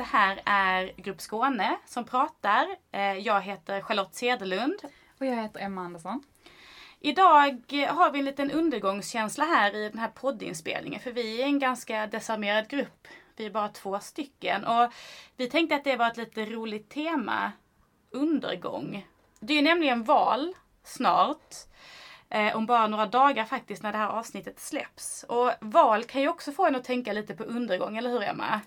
Det här är Grupp Skåne som pratar. Eh, Jag heter Charlotte Cederlund. Och jag heter Emma Andersson. Idag har vi en liten undergångskänsla här i den här poddinspelningen för vi är en ganska desarmerad grupp. Vi är bara två stycken och vi tänkte att det var ett lite roligt tema. Undergång. Det är ju nämligen val snart. Eh, om bara några dagar faktiskt när det här avsnittet släpps. Och val kan ju också få en att tänka lite på undergång, eller hur Emma?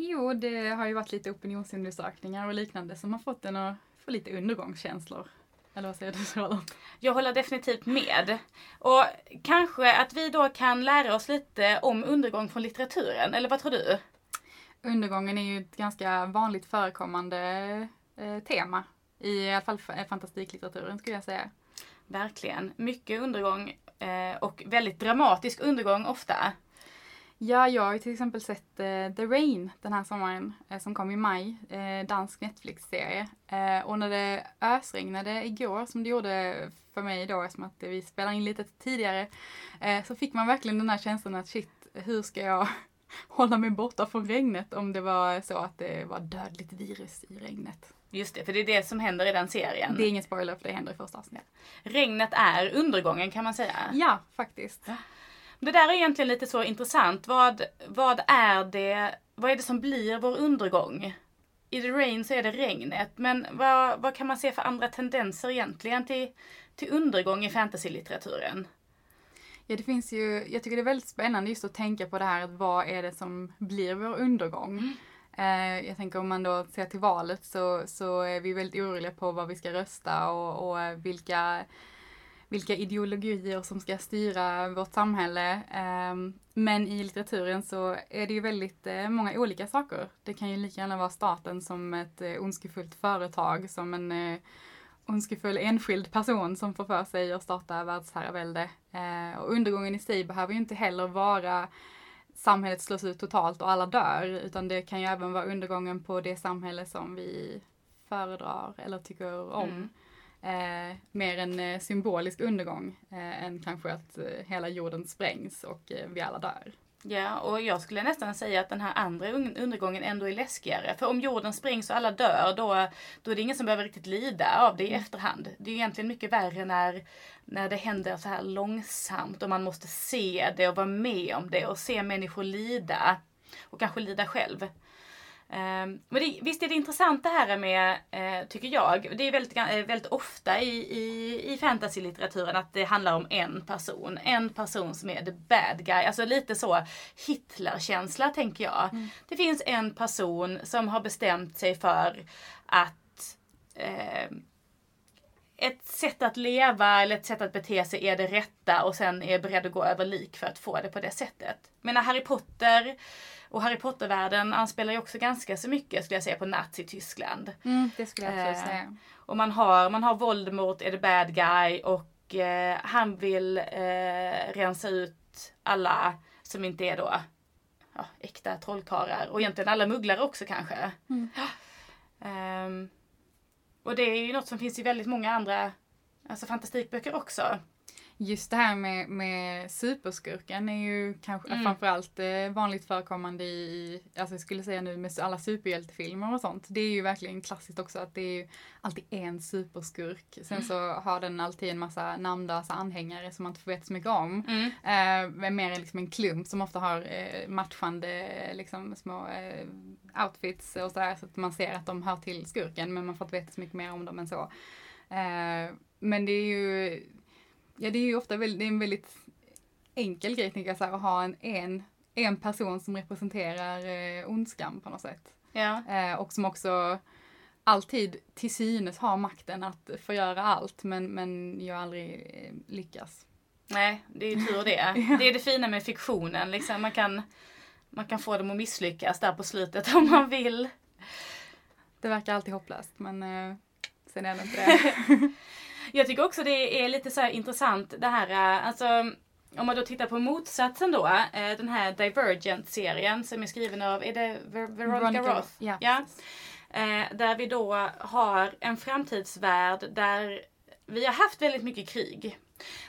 Jo, det har ju varit lite opinionsundersökningar och liknande som har fått en att få lite undergångskänslor. Eller vad säger du Charlotte? Jag håller definitivt med. Och kanske att vi då kan lära oss lite om undergång från litteraturen, eller vad tror du? Undergången är ju ett ganska vanligt förekommande eh, tema. I alla fall fantastiklitteraturen skulle jag säga. Verkligen. Mycket undergång eh, och väldigt dramatisk undergång ofta. Ja, jag har till exempel sett eh, The Rain den här sommaren eh, som kom i maj. Eh, dansk Netflix-serie. Eh, och när det ösregnade igår, som det gjorde för mig då eftersom att vi spelar in lite tidigare, eh, så fick man verkligen den här känslan att shit, hur ska jag hålla mig borta från regnet om det var så att det var dödligt virus i regnet. Just det, för det är det som händer i den serien. Det är ingen spoiler för det händer i första avsnittet. Regnet är undergången kan man säga. Ja, faktiskt. Det där är egentligen lite så intressant. Vad, vad är det, vad är det som blir vår undergång? I The Rain så är det regnet, men vad, vad kan man se för andra tendenser egentligen till, till undergång i fantasylitteraturen? Ja, det finns ju, jag tycker det är väldigt spännande just att tänka på det här, vad är det som blir vår undergång? Eh, jag tänker om man då ser till valet så, så är vi väldigt oroliga på vad vi ska rösta och, och vilka, vilka ideologier som ska styra vårt samhälle. Ehm, men i litteraturen så är det ju väldigt eh, många olika saker. Det kan ju lika gärna vara staten som ett eh, ondskefullt företag, som en eh, ondskefull enskild person som får för sig att starta världsherravälde. Och undergången i sig behöver ju inte heller vara samhället slås ut totalt och alla dör, utan det kan ju även vara undergången på det samhälle som vi föredrar eller tycker om. Mm. Eh, mer en eh, symbolisk undergång eh, än kanske att eh, hela jorden sprängs och eh, vi alla dör. Ja, och jag skulle nästan säga att den här andra un- undergången ändå är läskigare. För om jorden sprängs och alla dör, då, då är det ingen som behöver riktigt lida av det i efterhand. Det är egentligen mycket värre när, när det händer så här långsamt och man måste se det och vara med om det och se människor lida. Och kanske lida själv. Ehm, men det, visst är det intressant det här med, eh, tycker jag, det är väldigt, eh, väldigt ofta i, i, i fantasylitteraturen att det handlar om en person. En person som är the bad guy. Alltså lite så Hitler-känsla tänker jag. Det finns en person som har bestämt sig för att eh, ett sätt att leva eller ett sätt att bete sig är det rätta och sen är beredd att gå över lik för att få det på det sättet. Men Harry Potter och Harry Potter-världen anspelar ju också ganska så mycket skulle jag säga på Nazi-Tyskland. det skulle jag absolut Eh, säga. Och man har, man har Voldemort är the bad guy och eh, han vill eh, rensa ut alla som inte är då ja, äkta trollkarlar och egentligen alla mugglare också kanske. Ehm, och det är ju något som finns i väldigt många andra alltså fantastikböcker också. Just det här med, med superskurken är ju kanske Mm. framförallt eh, vanligt förekommande i, alltså jag skulle säga nu med alla superhjältefilmer och sånt. Det är ju verkligen klassiskt också att det är ju alltid en superskurk. Sen så har den alltid en massa namnlösa anhängare som man inte får veta så mycket om. Mm. Eh, mer liksom en klump som ofta har eh, matchande liksom, små eh, outfits och sådär så att man ser att de hör till skurken men man får inte veta så mycket mer om dem än så. Eh, men det är ju, ja det är ju ofta väldigt, det är en väldigt enkel grej tänker jag så här, att ha en, en, en person som representerar eh, ondskan på något sätt. Ja. Eh, och som också alltid till synes har makten att förgöra allt men, men jag aldrig eh, lyckas. Nej, det är ju tur det. Det är det fina med fiktionen. Liksom. Man, kan, man kan få dem att misslyckas där på slutet om man vill. det verkar alltid hopplöst men eh, sen är det inte det. Jag tycker också det är lite så intressant det här, eh, alltså om man då tittar på motsatsen då, eh, den här Divergent-serien som är skriven av, är det Ver- Veronica, Veronica Roth? ja, ja. Eh, där vi då har en framtidsvärld där vi har haft väldigt mycket krig.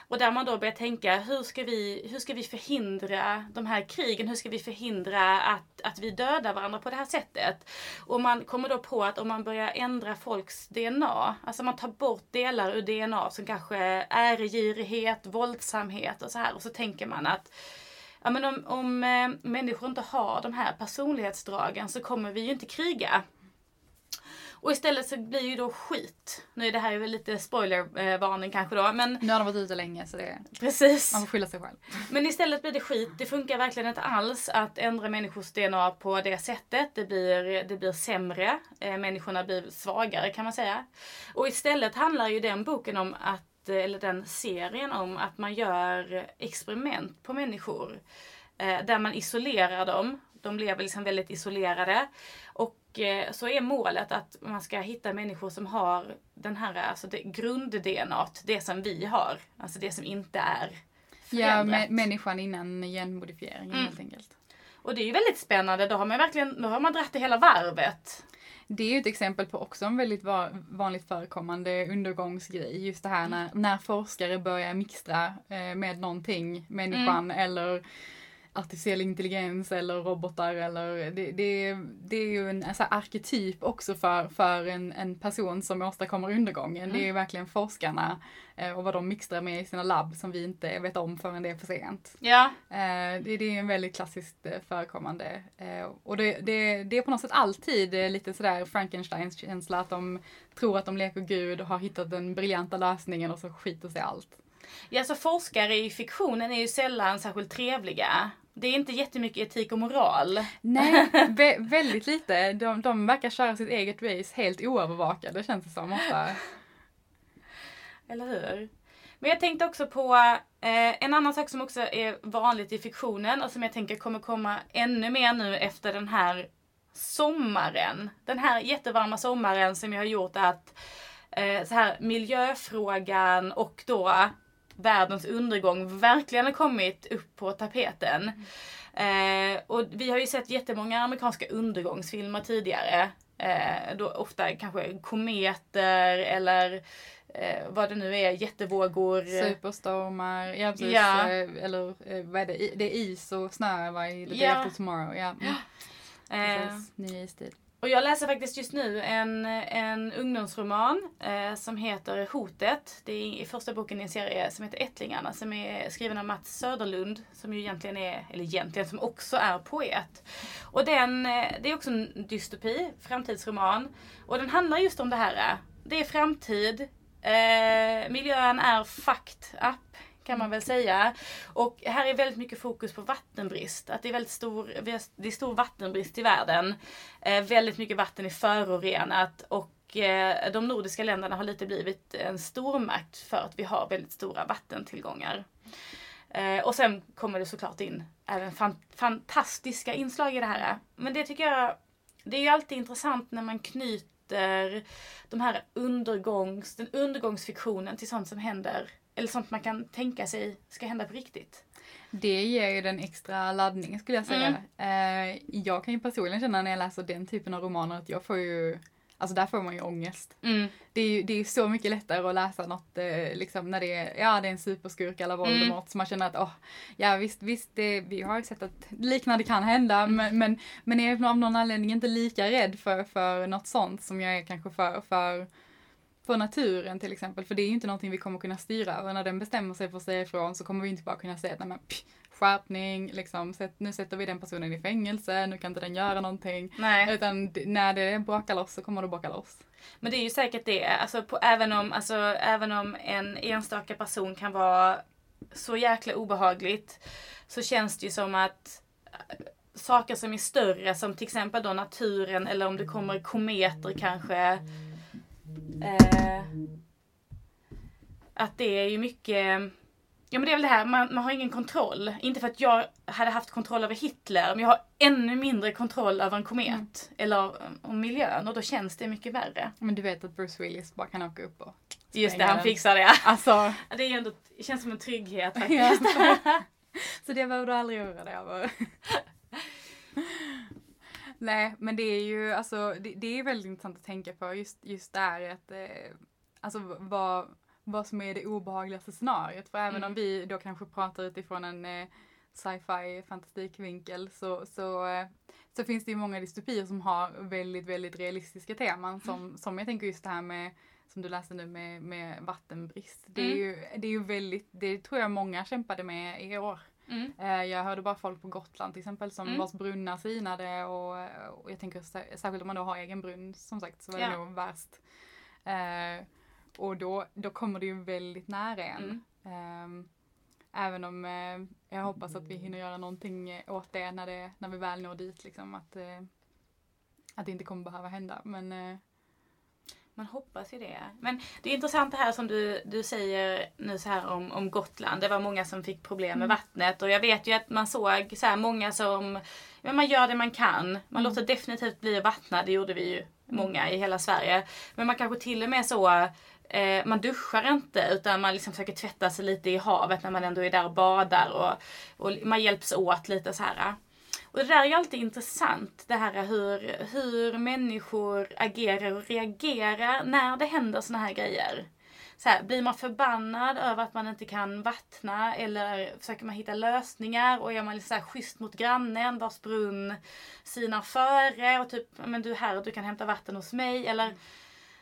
Och där man då börjar tänka, hur ska vi, hur ska vi förhindra de här krigen? Hur ska vi förhindra att, att vi dödar varandra på det här sättet? Och man kommer då på att om man börjar ändra folks DNA, alltså man tar bort delar ur DNA som kanske äregirighet, våldsamhet och så här. Och så tänker man att ja, men om, om eh, människor inte har de här personlighetsdragen så kommer vi ju inte kriga. Och istället så blir ju då skit. Nu är det här ju väl lite spoilervarning kanske då, men Nu har de varit ute länge så det, precis. man får skylla sig själv. Men istället blir det skit. Det funkar verkligen inte alls att ändra människors DNA på det sättet. Det blir, det blir sämre. Eh, människorna blir svagare kan man säga. Och istället handlar ju den boken om att, eh, eller den serien om att man gör experiment på människor. Eh, där man isolerar dem. De lever liksom väldigt isolerade. Och så är målet att man ska hitta människor som har den här, alltså grund-DNA, det som vi har. Alltså det som inte är Ja, förändrat. mä- människan innan genmodifieringen Mm. helt enkelt. Och det är ju väldigt spännande. Då har man verkligen, då har man dratt det hela varvet. Det är ju ett exempel på också en väldigt va- vanligt förekommande undergångsgrej. Just det här när, när forskare börjar mixtra eh, med någonting, människan eller artificiell intelligens eller robotar eller det, det, det är ju en, en så här arketyp också för, för en, en person som åstadkommer undergången. Det är ju verkligen forskarna eh, och vad de mixtrar med i sina labb som vi inte vet om förrän det är för sent. Ja, Eh, det, det är en väldigt klassiskt eh, förekommande. Eh, och det, det, det är på något sätt alltid eh, lite sådär Frankensteins känsla att de tror att de leker gud och har hittat den briljanta lösningen och så skiter sig allt. Ja så forskare i fiktionen är ju sällan särskilt trevliga. Det är inte jättemycket etik och moral. Nej, vä- väldigt lite. De, de verkar köra sitt eget race helt oövervakade känns det som ofta. Eller hur? Men jag tänkte också på eh, en annan sak som också är vanligt i fiktionen och som jag tänker kommer komma ännu mer nu efter den här sommaren. Den här jättevarma sommaren som jag har gjort att eh, så här miljöfrågan och då världens undergång verkligen har kommit upp på tapeten. Eh, och vi har ju sett jättemånga amerikanska undergångsfilmer tidigare. Eh, då ofta kanske kometer eller eh, vad det nu är, jättevågor. Superstormar, ja precis. Ja. Eh, Eller eh, vad är det? Det är is och snö va, i The Day Ja. After Tomorrow. Ja. Mm. Eh, Precis. Ny istid och jag läser faktiskt just nu en, en ungdomsroman eh, som heter Hotet. Det är i första boken i en serie som heter Ättlingarna som är skriven av Mats Söderlund som ju egentligen är, eller egentligen som också är poet. Och den, eh, det är också en dystopi, framtidsroman. Och den handlar just om det här. Det är framtid, eh, miljön är fucked up kan man väl säga. Och här är väldigt mycket fokus på vattenbrist. Att det är väldigt stor, det är stor vattenbrist i världen. Eh, väldigt mycket vatten är förorenat och eh, de nordiska länderna har lite blivit en stormakt för att vi har väldigt stora vattentillgångar. Eh, och sen kommer det såklart in även fantastiska inslag i det här. Men det tycker jag, det är ju alltid intressant när man knyter de här undergångs, den undergångsfiktionen till sånt som händer, eller sånt man kan tänka sig ska hända på riktigt. Det ger ju den extra laddning skulle jag säga. Eh, jag kan ju personligen känna när jag läser den typen av romaner att jag får ju, alltså där får man ju ångest. Mm. Det är ju det är så mycket lättare att läsa något eh, liksom när det är, ja det är en superskurk eller Voldemort som man känner att åh, ja visst, visst det, vi har ju sett att liknande kan hända men, men, men är av någon anledning inte lika rädd för, för något sånt som jag är kanske för, för för naturen till exempel, för det är ju inte någonting vi kommer kunna styra över. När den bestämmer sig för att säga ifrån så kommer vi inte bara kunna säga att nej men pff, skärpning, liksom, nu sätter vi den personen i fängelse, nu kan inte den göra någonting. Nej. Utan när det brakar loss så kommer det brakar loss. Men det är ju säkert det, alltså, på, även, om, alltså, även om en enstaka person kan vara så jäkla obehagligt så känns det ju som att äh, saker som är större som till exempel då naturen eller om det kommer kometer kanske. Eh, att det är ju mycket Ja men det är väl det här, man, man har ingen kontroll. Inte för att jag hade haft kontroll över Hitler, men jag har ännu mindre kontroll över en komet. Mm. Eller um, om miljön och då känns det mycket värre. Men du vet att Bruce Willis bara kan åka upp och Just det, han den. fixar det. Alltså, Det är ändå, det känns som en trygghet Ja. faktiskt. så det behöver du aldrig göra det över. Nej, men det är ju alltså, det, det är väldigt intressant att tänka på just, just där att, eh, alltså vad, vad som är det obehagligaste scenariot. För även Mm. om vi då kanske pratar utifrån en eh, sci-fi fantastikvinkel så, så, eh, så finns det ju många dystopier som har väldigt, väldigt realistiska teman som, som jag tänker just det här med som du läste nu med, med vattenbrist. Det är, Mm. ju, det är ju väldigt, det tror jag många kämpade med i år. Mm. Eh, Jag hörde bara folk på Gotland till exempel som Mm. vars brunnar sinade och, och jag tänker sär- särskilt om man då har egen brunn som sagt så är det Ja. nog värst. Eh, och då, då kommer det ju väldigt nära en. Mm. Ehm, även om eh, jag hoppas att vi hinner göra någonting eh, åt det när, det, när vi väl når dit liksom att, eh, att det inte kommer behöva hända. Men eh, Man hoppas ju det. Men det är intressant det här som du, du säger nu så här om, om Gotland. Det var många som fick problem med Mm. vattnet och jag vet ju att man såg så här många som, ja, man gör det man kan. Man Mm. låter definitivt bli att vattna, det gjorde vi ju många i hela Sverige. Men man kanske till och med så Eh, man duschar inte utan man liksom försöker tvätta sig lite i havet när man ändå är där och badar och, och man hjälps åt lite så här. Och det där är ju alltid intressant, det här hur, hur människor agerar och reagerar när det händer såna här grejer. Så här, blir man förbannad över att man inte kan vattna eller försöker man hitta lösningar och är man lite så här schysst mot grannen vars brunn sinar före och typ, men du här, du kan hämta vatten hos mig eller,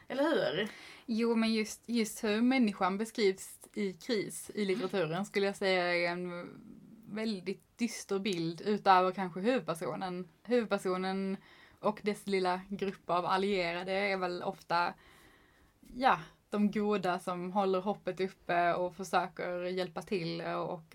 eller hur? Jo, men just, just hur människan beskrivs i kris i litteraturen skulle jag säga är en väldigt dyster bild utöver kanske huvudpersonen. Huvudpersonen och dess lilla grupp av allierade är väl ofta, ja, de goda som håller hoppet uppe och försöker hjälpa till och och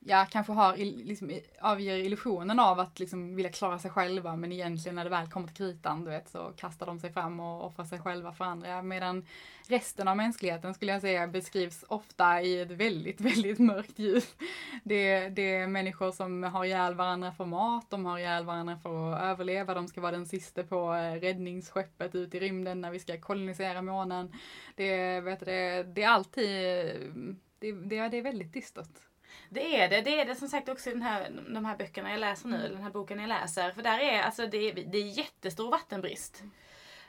ja, kanske har, liksom, avger illusionen av att liksom vilja klara sig själva men egentligen när det väl kommer till kritan, du vet, så kastar de sig fram och offrar sig själva för andra. Medan resten av mänskligheten skulle jag säga beskrivs ofta i ett väldigt, väldigt mörkt ljus. Det, det är människor som har ihjäl varandra för mat, de har ihjäl varandra för att överleva, de ska vara den sista på eh, räddningsskeppet ut i rymden när vi ska kolonisera månen. Det, vet du, det, det är alltid, eh, det, det, det är väldigt dystert. Det är det. Det är det som sagt också i den här, de här böckerna jag läser nu, Mm. den här boken jag läser. För där är alltså det är, det är jättestor vattenbrist.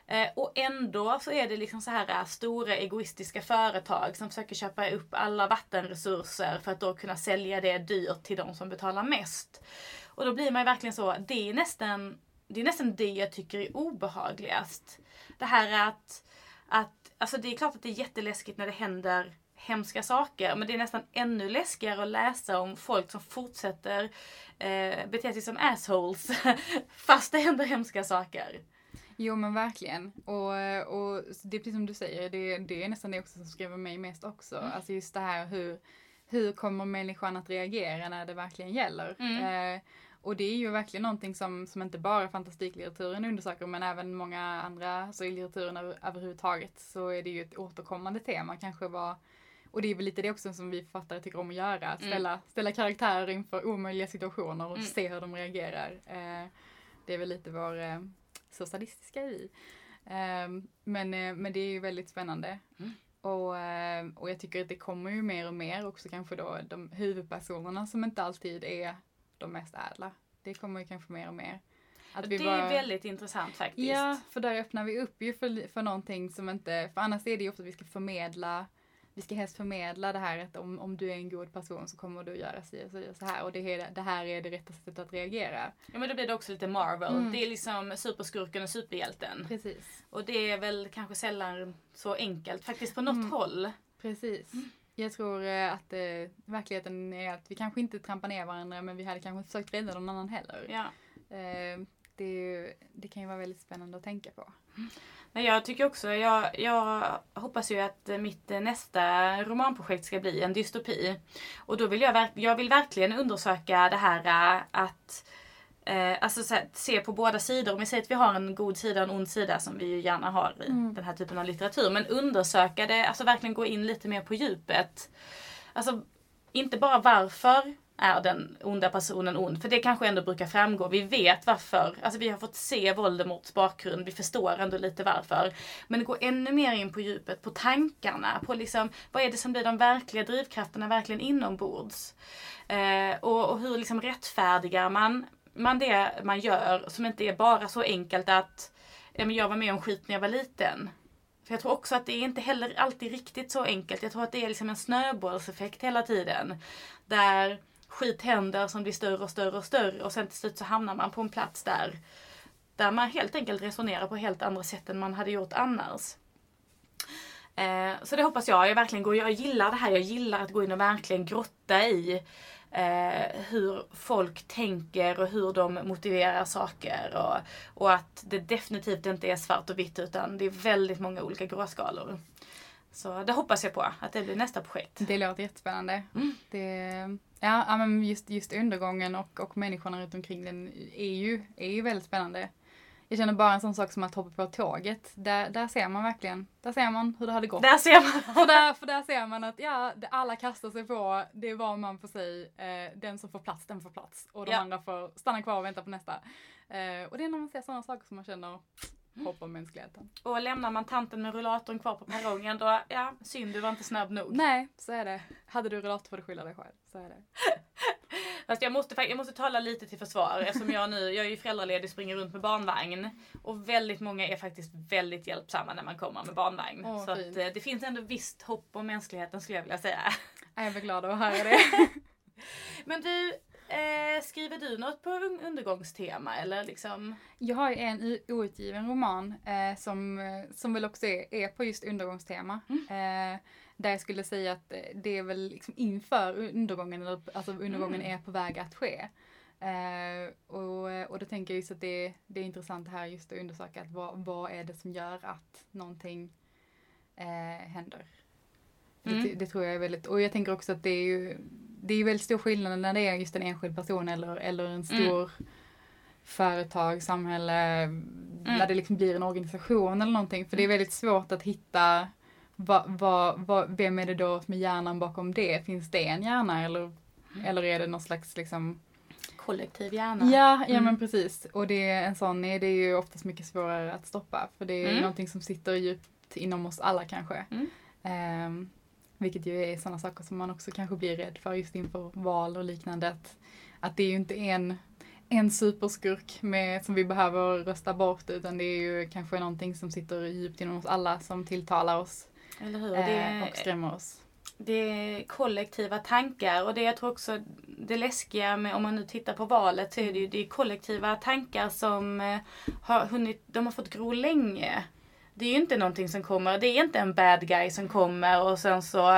Eh, och ändå så är det liksom så här äh, stora egoistiska företag som försöker köpa upp alla vattenresurser för att då kunna sälja det dyrt till de som betalar mest. Och då blir man ju verkligen så, det är nästan det, är nästan det jag tycker är obehagligast. Det här att, att, alltså det är klart att det är jätteläskigt när det händer hemska saker. Men det är nästan ännu läskigare att läsa om folk som fortsätter eh, bete sig som assholes fast det händer hemska saker. Jo men verkligen. Och, och det är precis som du säger, det, det är nästan det också som skriver mig mest också. Mm. Alltså just det här hur, hur kommer människan att reagera när det verkligen gäller? Mm. Eh, och det är ju verkligen någonting som, som inte bara fantastiklitteraturen undersöker men även många andra, alltså i litteraturen över, överhuvudtaget så är det ju ett återkommande tema kanske var och det är väl lite det också som vi författare tycker om att göra, att Mm. ställa, ställa karaktärer inför omöjliga situationer och Mm. se hur de reagerar. Eh, det är väl lite vår eh, så sadistiska i. Ehm, men, eh, men det är ju väldigt spännande. Mm. Och, eh, och jag tycker att det kommer ju mer och mer också kanske då de huvudpersonerna som inte alltid är de mest ädla. Det kommer ju kanske mer och mer. Att det vi är bara- väldigt intressant faktiskt. Ja, för där öppnar vi upp ju för, för någonting som inte, för annars är det ju ofta att vi ska förmedla vi ska helst förmedla det här att om, om du är en god person så kommer du göra så, och så här och det, är, det här är det rätta sättet att reagera. Ja men då blir det också lite Marvel. Mm. Det är liksom superskurken och superhjälten. Precis. Och det är väl kanske sällan så enkelt faktiskt på något Mm. håll. Precis. Jag tror eh, att eh, verkligheten är att vi kanske inte trampar ner varandra men vi hade kanske inte försökt rädda någon annan heller. Ja. Eh, det, ju, det kan ju vara väldigt spännande att tänka på. Men jag tycker också, jag, jag hoppas ju att mitt nästa romanprojekt ska bli en dystopi. Och då vill jag, jag vill verkligen undersöka det här äh, att eh, alltså så här, se på båda sidor. Om vi säger att vi har en god sida och en ond sida som vi ju gärna har i Mm. den här typen av litteratur. Men undersöka det, alltså verkligen gå in lite mer på djupet. Alltså inte bara varför är den onda personen ond? För det kanske ändå brukar framgå. Vi vet varför. Alltså vi har fått se Voldemorts bakgrund. Vi förstår ändå lite varför. Men gå ännu mer in på djupet, på tankarna. På liksom, vad är det som blir de verkliga drivkrafterna verkligen inombords? Eh, och, och hur liksom rättfärdigar man, man det man gör som inte är bara så enkelt att ja, men jag var med om skit när jag var liten. För jag tror också att det är inte heller alltid riktigt så enkelt. Jag tror att det är liksom en snöbollseffekt hela tiden. Där skit händer som blir större och större och större och sen till slut så hamnar man på en plats där, där man helt enkelt resonerar på helt andra sätt än man hade gjort annars. Eh, så det hoppas jag. Jag verkligen går, jag gillar det här. Jag gillar att gå in och verkligen grotta i eh, hur folk tänker och hur de motiverar saker. Och, och att det definitivt inte är svart och vitt utan det är väldigt många olika gråskalor. Så det hoppas jag på, att det blir nästa projekt. Det låter jättespännande. Mm. Det, ja, men just, just undergången och, och människorna runt omkring den är ju, är ju väldigt spännande. Jag känner bara en sån sak som att hoppa på tåget. Där, där ser man verkligen, där ser man hur det hade gått. Där ser man! för, där, för där ser man att ja, alla kastar sig på, det är var man får sig, eh, den som får plats, den får plats. Och de ja. andra får stanna kvar och vänta på nästa. Eh, och det är när man ser sådana saker som man känner, hopp om mänskligheten. Och lämnar man tanten med rullatorn kvar på perrongen då, ja, synd du var inte snabb nog. Nej, så är det. Hade du rullator får du skylla dig själv. Så är det. Fast jag måste, jag måste tala lite till försvar eftersom jag nu, jag är ju föräldraledig, springer runt med barnvagn. Och väldigt många är faktiskt väldigt hjälpsamma när man kommer med barnvagn. Oh, så att, eh, det finns ändå visst hopp om mänskligheten skulle jag vilja säga. Jag är glad att höra det. Men du, Eh, skriver du något på undergångstema eller liksom? Jag har ju en outgiven roman eh, som, eh, som väl också är, är på just undergångstema. Mm. Eh, där jag skulle säga att eh, det är väl liksom inför undergången, alltså undergången mm. är på väg att ske. Eh, och, och då tänker jag just att det, det är intressant här just att undersöka att vad, vad är det som gör att någonting händer. Mm. Det, det, tror jag är väldigt, och jag tänker också att det är ju det är väldigt stor skillnad när det är just en enskild person eller, eller en stor mm. företag, samhälle, mm. när det liksom blir en organisation eller någonting. För det är mm. väldigt svårt att hitta va, va, va, vem är det då med hjärnan bakom det? Finns det en hjärna eller, mm. eller är det någon slags liksom kollektiv hjärna. Ja, ja mm. men precis. Och det är en sån är det är ju oftast mycket svårare att stoppa. För det är mm. någonting som sitter djupt inom oss alla kanske. Mm. Um, vilket ju är sådana saker som man också kanske blir rädd för just inför val och liknande. Att, att det är ju inte en, en superskurk med, som vi behöver rösta bort utan det är ju kanske någonting som sitter djupt inom oss alla som tilltalar oss. Eller hur? Eh, och skrämmer oss. Det är kollektiva tankar och det jag tror också det läskiga med om man nu tittar på valet så är det ju det är kollektiva tankar som eh, har hunnit, de har fått gro länge det är ju inte någonting som kommer, det är inte en bad guy som kommer och sen så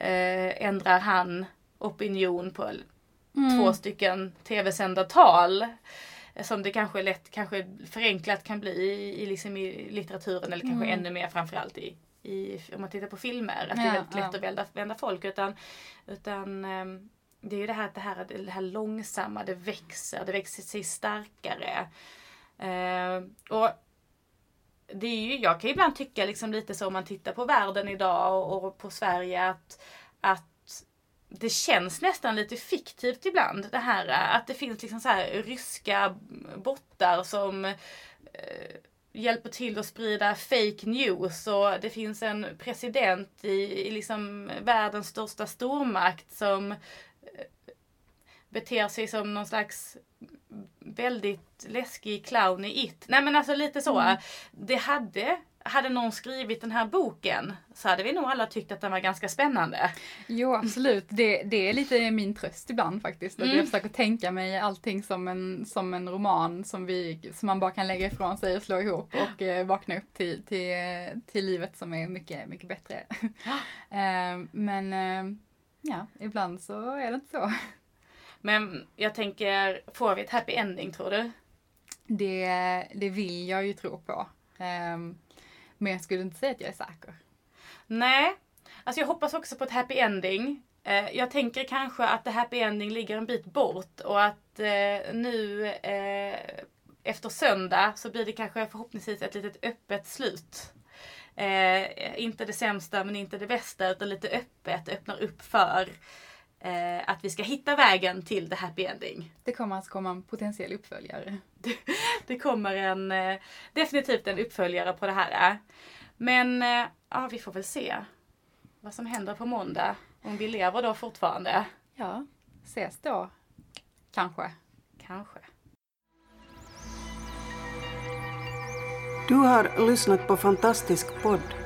eh, ändrar han opinion på mm. två stycken tv-sända tal. Som det kanske lätt, kanske förenklat kan bli i, i, liksom i litteraturen eller kanske mm. ännu mer framförallt i, i, om man tittar på filmer. Att ja, det är väldigt lätt ja. att vända, vända folk. Utan, utan um, det är ju det här, det här, det här långsamma, det växer, det växer sig starkare. Uh, och det är ju, jag kan ibland tycka liksom lite så om man tittar på världen idag och, och på Sverige att, att det känns nästan lite fiktivt ibland det här att det finns liksom så här ryska bottar som eh, hjälper till att sprida fake news och det finns en president i, i liksom världens största stormakt som eh, beter sig som någon slags väldigt läskig clown i It. Nej men alltså lite så. Mm. Det hade hade någon skrivit den här boken så hade vi nog alla tyckt att den var ganska spännande. Jo absolut, det, det är lite min tröst ibland faktiskt. Att mm. jag försöker tänka mig allting som en, som en roman som, vi, som man bara kan lägga ifrån sig och slå ihop och eh, vakna upp till, till, till livet som är mycket, mycket bättre. eh, men eh, ja, ibland så är det inte så. Men jag tänker, får vi ett happy ending tror du? Det, det vill jag ju tro på. Um, men jag skulle inte säga att jag är säker. Nej, alltså jag hoppas också på ett happy ending. Uh, jag tänker kanske att det happy ending ligger en bit bort och att uh, nu uh, efter söndag så blir det kanske förhoppningsvis ett litet öppet slut. inte det sämsta men inte det bästa utan lite öppet, öppnar upp för eh, att vi ska hitta vägen till the happy ending. Det kommer alltså komma en potentiell uppföljare. Det kommer en, eh, definitivt en uppföljare på det här. Men eh, ja, vi får väl se vad som händer på måndag. Om vi lever då fortfarande. Ja, ses då. Kanske. Kanske. Du har lyssnat på Fantastisk podd.